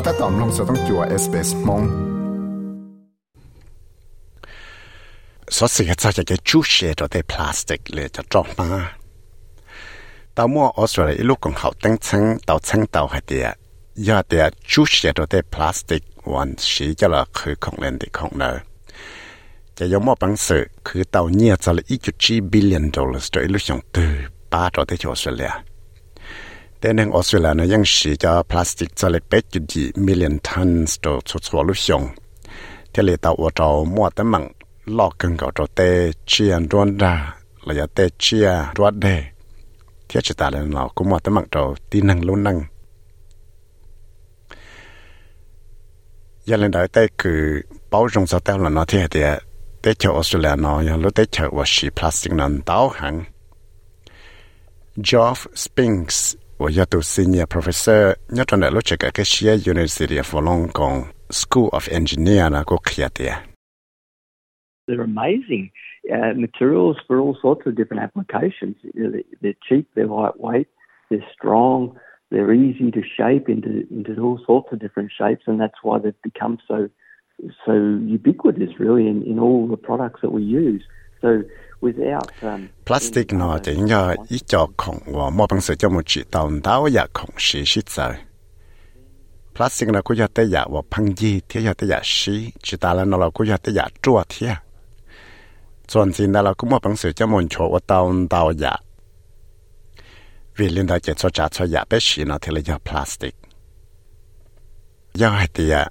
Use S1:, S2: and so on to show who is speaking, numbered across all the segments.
S1: ก็ถ้าตอมลงสต้องจัวเอสเปสมงสสิกจะจะจูเชตัวเตพลาสติกเลยจะจบมาตามัวออสเตรเลียลูกของเขาตั้งชั้งเตาชั้งเตาให้เดียยาเดียจูเชตัวเตพลาสติกวันสีจะละคือของเล่นติของเนอจะยอมมอบังสือคือเตาเนี่ยจะละอีจุดจีบิลเลียนดอลลาร์ตัวลูกของตือป้าตัวเตจออสเตรเลีย แต่ในออสเตรเลียนะยังสีจะพลาสติกจะเลยเป็ดจุดจีมิลเลียนตันส์ตัวชัวลุชงเทเลตาวัวจอมัวแต่มังลอกกันกับตัวเตเชียนรวนดาระยะเตเชียรวดเดเทียชตาเลนเราก็มัวแต่มังตัวตีนังลุนังยันเลนได้เตคือเป้าจงสเตลนอเทียเตียเตเชออสเตรเลียนอยังรู้เตเชอว่าสีพลาสติกนั้นเต้าหัง Geoff Spinks Wayato Senior Professor University of Wollongong School of Engineering na Kokhiatia.
S2: They're amazing uh, materials for all sorts of different applications. They're cheap, they're lightweight, they're strong, they're easy to shape into into all sorts of different shapes, and that's why they've become so so ubiquitous, really, in, in all the products that we use. So
S1: plastic nó thì nhờ ít cho khổng và mua bằng sự cho một chị tàu đáo và khổng sĩ sĩ sợ plastic nó cũng cho tới giả và phăng dị thì cho tới giả sĩ. Chỉ ta là nó là cũng cho tới giả chua thì chọn gì đó là cũng mua bằng sự cho một chỗ và tàu đáo giả. Vì liên đó chỉ cho trả cho giả bé sĩ nó thì là giả plastic. Giờ thì à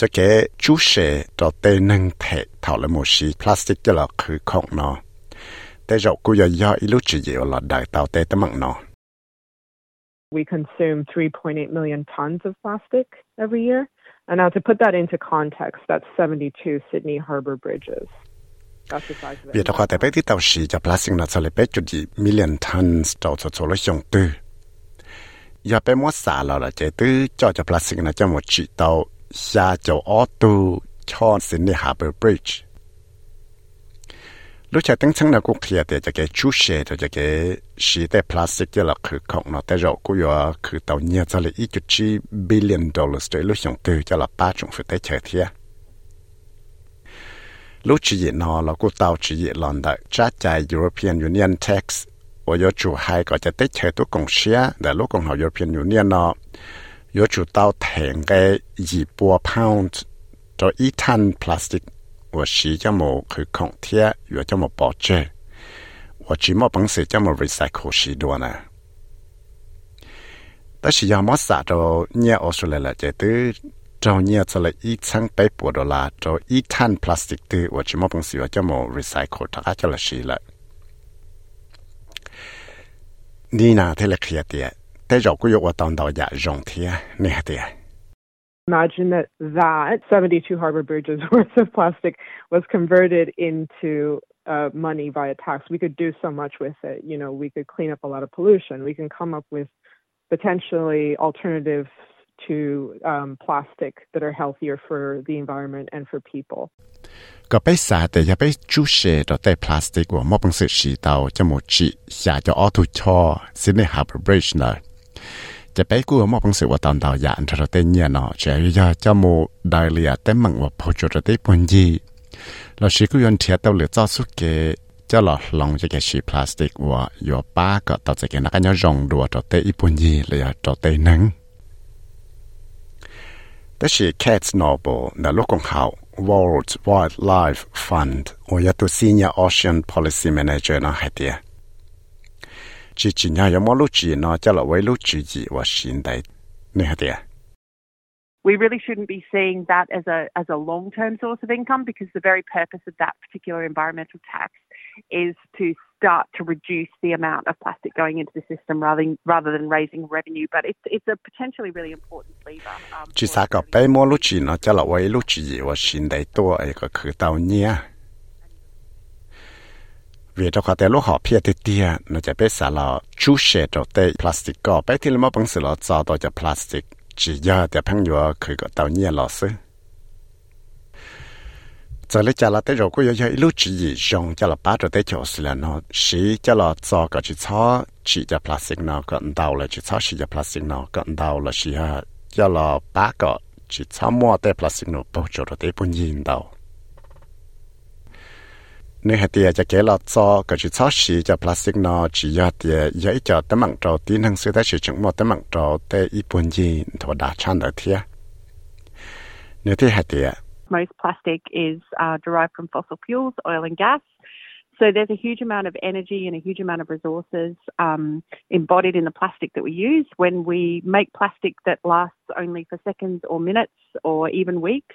S1: จะแกจูเชต่อเตนึงเทเท่าละมูชีพลาสติกจะหลอกคือของนอแต่เรากูย่ออิลุจิเยวหลอดได้เต่าเตตมังนอ
S3: We consume 3.8 million tons of plastic every year. And now to put that into context, that's 72 Sydney Harbour bridges.
S1: เบียดควาแต่ไปที่เตาชีจะพลาสติกนัดสต่างตื้ออเราลช้กัด xa cho ô tô cho Sydney Harbour Bridge. Lúc chạy tăng chân là cũng kia để cho cái chú xe cho cho cái xì tế plastic cho là khử không nó tế rộng cũng có khử tàu nhiều cho là ít chút chi billion dollars để lúc dùng từ cho là ba chủng phải tế chờ thiệt lúc chỉ diện nó là cô tàu chỉ diện lần đại trả chạy European Union tax và yếu chủ hai có cho tết chơi tôi cùng xia để lúc cùng họ European Union nó yếu chủ tàu thèn cái gì bùa pound cho ít ton plastic và xí cho một khử không thiết yếu cho một bỏ chơi và chỉ một bằng sự cho một recycle xí đua nè 但是要么啥着，你澳大利亚这都 cho nhiều cho là ít sang bé bộ đồ là cho ít than plastic từ và chỉ một bằng sự cho một recycle tất cho là gì lại đi nào thế là kia tiệt thế rồi cũng có tao đầu dạ rong thiệt nè tiệt
S3: Imagine that that 72 harbor bridges worth of plastic was converted into uh, money via tax. We could do so much with it. You know, we could clean up a lot of pollution. We can come up with potentially alternative to um, plastic that are healthier for the environment and for people.
S1: 个被啥的也被注射到带 plastic 我冇本事洗到就冇治下咗 auto 错 Sydney Harbour Bridge 呢。จะ จะไปกูมอบังสือว่าตอนดาวยาอันทรเตเนี่ยเนาะเจียาจะโมไดเลียเต็มมังว่าพอจุดเตปุ่นยีเราชิคุยนเทียเต้าเหลือจ้าสุเกจะหลอดลองจะแกชีพลาสติกว่าโยป้าก็ต่อจะแกนักยอจงดัวจอเตอีปุ่นยีเลยจอเตนังแต่ชีแคทสโนบลในโลกของเขา World Wildlife Fund โอยาตุซีเนีย Ocean Policy Manager นะฮะเดีย Chỉ chỉ nhau yo lúc chỉ nó cho là với lúc chỉ gì và xin đấy nè hay tiệt.
S4: we really shouldn't be seeing that as a as a long term source of income because the very purpose of that particular environmental tax is to start to reduce the amount of plastic going into the system rather than, rather than raising revenue. But it's, it's a potentially really important lever. Um,
S1: chỉ sao có bé mua lúc chỉ nó cho là vậy lúc chỉ gì và xin đầy tua ấy có khử tàu nhia vì trong khóa tế lúc họ phía thì tia, nó chỉ biết xả là chú xe trâu tê plastic có bé thì mà bằng sự là cho tôi cho plastic. Chỉ giờ thì phăng nhựa khởi có tàu nhiên lọ sư giờ lấy chả là tế rồi cũng giờ lúc chỉ gì dùng chả là ba trâu tê là nó. Xí chả là cho có chỉ chỉ cho plastic nó có đầu là chỉ cho chỉ cho plastic nó. Có đầu là xí ha chả là ba có chỉ cho plastic nó bao chỗ tê bốn nhìn đầu plastic
S4: most plastic is uh, derived from fossil fuels, oil and gas. So there's a huge amount of energy and a huge amount of resources um, embodied in the plastic that we use. When we make plastic that lasts only for seconds or minutes or even weeks,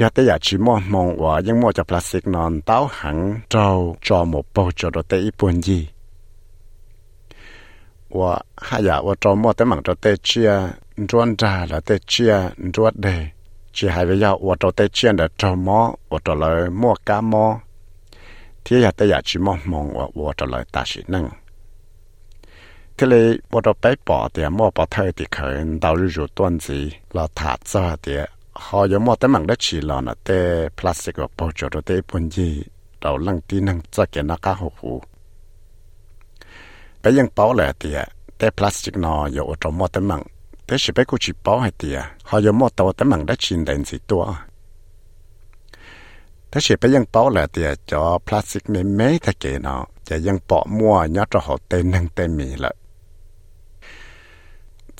S4: ยาเตยา
S1: ชิมอมองว่ายังมัวจะพลาสติกนอนเต้าหังเจ้าจอหมบปจอดเตอีปุ่นยีว่าหายาว่าจอมัวแต่หมังจอเตเชียจวนจาละเตเชียจวดเดชีหายไปยาวว่าจอเตเชียเดจอมอว่าจอเลยมัวกามอที่ยาเตยาชิมอมองว่าว่าจอเลยตาชินังก็เลยว่าจอไปปอเตียมัวปอเทยติเขินดาวฤดูต้นสีเราถาดซาเตีย họ giờ mua tấm bằng đất chỉ là nó té plastic và bao cho té bún gì, đầu lăng tí năng cho cái nó cá hồ bây giờ bảo là thì té plastic nó giờ ở trong mua tấm bằng thế chỉ biết cô chỉ bảo hay thì họ giờ mua tàu tấm bằng đất chỉ đến gì tua. Thế chỉ bây giờ bảo là thì cho plastic này mấy thế kia nó giờ giờ bỏ mua nhớ cho họ tên năng tên mì lại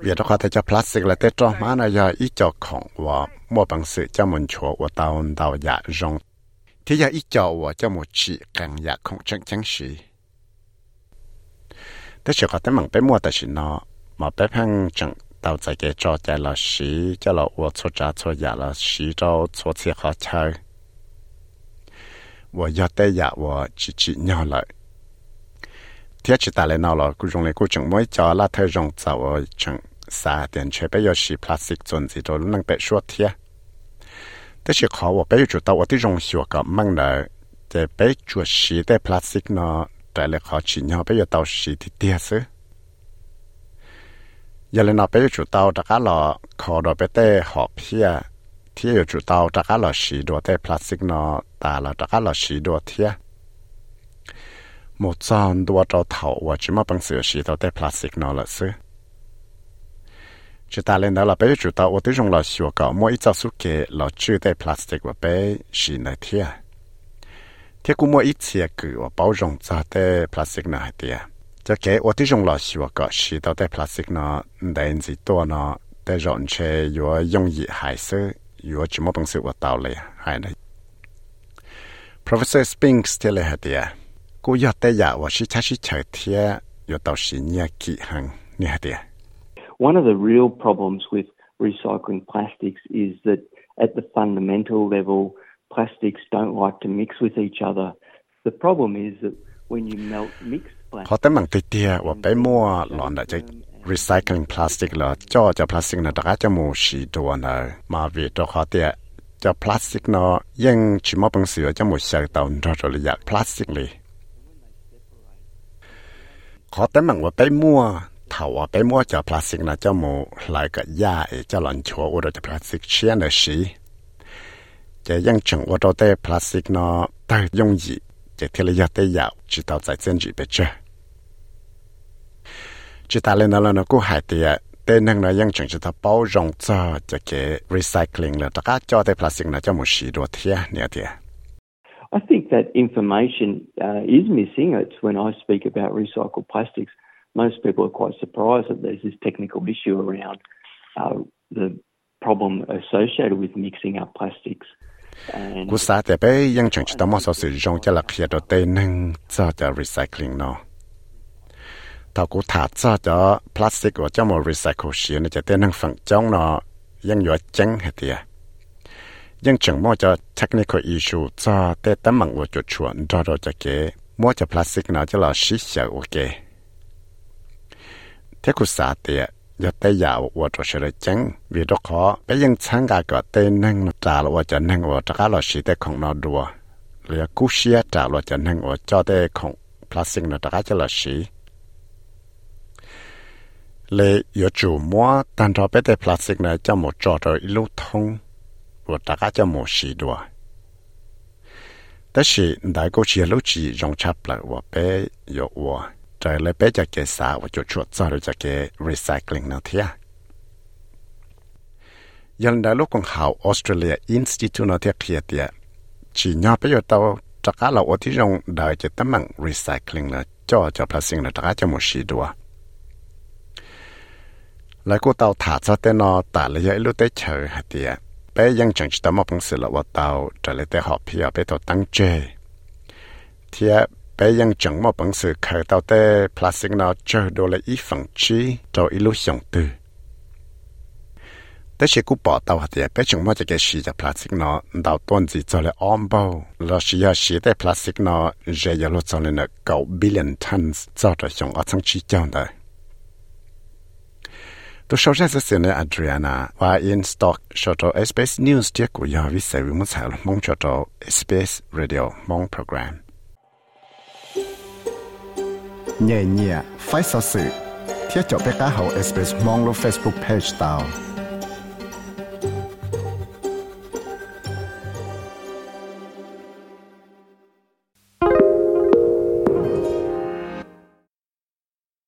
S1: việc đó có thể cho plastic là tết cho mà nó giờ ít cho khổng và mua bằng sự cho mình chỗ và tàu tàu dạ rong. Thì giờ ít cho và cho một chị càng dạ không chẳng chẳng gì thế chỉ có tới mảng bé mua tại chỉ nó mà bé hăng chẳng tàu chạy cái cho chạy là gì, cho là và cho trả cho là xí cho cho chị khó và giờ tới dạ và chị chị nhau lại thiết chỉ ta lại nào là cũng dùng lại cũng chẳng mỗi cho là thay dùng tàu chẳng xa tiền chế bây giờ xì plastic chuẩn gì rồi năng bị suốt thiết thế chỉ khó và bây giờ chủ tàu ở tí dùng hiệu quả mang nợ để bây giờ xì để plastic nó tại lại khó chịu, nhau bây giờ tàu xì thì tiếc chứ giờ lên nào bây giờ chủ tàu đã cá là khó rồi bây giờ họ phía thiết chủ tàu đã cá là xì đồ để plastic nó tại là đã cá là xì đồ thiết một trăm đua trâu thầu và chỉ mà bằng sửa xí tàu tay plastic nó là xứ chỉ ta lên đó là bé chủ tàu và tới là sửa cả mỗi ít số kệ là chưa tay plastic và bé xí này thia thế cũng mỗi ít xe cử và bảo dùng cho tay plastic này thia cho kệ và tới là sửa cả xí tàu tay plastic nó đèn gì to nó tay rộn chê vừa dùng gì hải xứ vừa chỉ mà bằng sửa và tàu lại hải này Professor Spinks tele hatia. cô
S2: One of the real problems with recycling plastics is that at the fundamental level, plastics don't like to mix with each other. The problem is that when you melt mixed
S1: plastic, họ tới bằng tây tia bé mua lọn đã recycling plastic là cho cho plastic là đã cho mua sĩ đồ là mà vì cho họ tia cho plastic nó ยัง chỉ mua bằng sữa cho một sợi tàu ra rồi là plastic này ลยเขาแต่มังว่าไปมั่ว thảo à bé mua cho plastic là cho một lại cái da cho lần chúa ở đó plastic chia là xí chỉ ยัง chẳng ở đó để plastic nó tay dùng gì chỉ thế là giờ để dạo chỉ tao tại chân chỉ biết chưa chỉ ta lên đó là nó cũng hại tiệt tên năng là ยัง chẳng chỉ ta bao rộng cho cho cái recycling là tất cả cho để plastic là cho một xí đồ thiệt nè thiệt
S2: I think that information uh, is missing. It's when I speak about recycled plastics, most people are quite surprised that there's this technical issue around uh, the problem associated with mixing up plastics.
S1: ยังจังมั่วจะ technical issue จะแต่ตั้งมังว่าจุดชวนรอรอจะเกมั่วจะพลาสติกน่าจะเราชิเสียโอเคเทคุสาเตียย่าแต่ยาวว่าจะเฉลยจังวิดขอไปยังช่างกาก็เต้นนั่งจ่าว่าจะนั่งว่าจะก้าเราชิแต่ของนอดัวหรือกูเชียจ่าว่าจะนั่งว่าจอแต่ของพลาสติกนาจะก้าจะเราชิเลยยู่จู่มั่วตันทอไปแต่พลาสติกน่าจะหมดจอดโดยลูกทง 我大家就冇事多。但是大个只路只用差不了，我被有我在那边就给啥，我就做做了就给 recycling 那天。ยังได้ลูกของเขาออสเตรเลียอินสติทูนอเทียเคียเตียจีน่าไปอยู่ตัวจากการเราที่ยงได้จะตั้งมังรีไซเคิลเลยจ่อจะพลาสติกเลยจากจะหมดสีดัวแล้วก็เตาถาดซะแต่นอแต่ละยะลูกได้เฉยฮะเตีย bé ยังจังจะมาพงศิลว่าเตาจะเลยแต่หอบเพียไปตัวตั้งเจเทีย bé ยังจังมาพงศิเคยเตาแต่พลาสติกนาเจอโดเลยอีฝั่งชีตัวอีลุชงตือแต่เชกูปอเตาหัดเดียbéจังมาจะแกชีจะพลาสติกนาดาวต้นจีจะเลยอ้อมเบาเราชียาชีแ ต่พลาสติกนาเจยาลุจะเลยเนเก้าบิลลิอนตันส์จะจะชงอาทั้งชีเจ้าได้ตัวชาวเจ้าเสียในอัดเรียนาว่าอินสต็อกชอตเอสเปซนิวส์เดียกุยาวิสัยวิมุสาลมงชอตเอสเปซเรดิโอมงโปรแกรมเนี่ยเนี่ยไฟสื่อเที่ยวจบไปก้าเฮาเอสเปซมองลงเฟซบุ๊กเพจตาว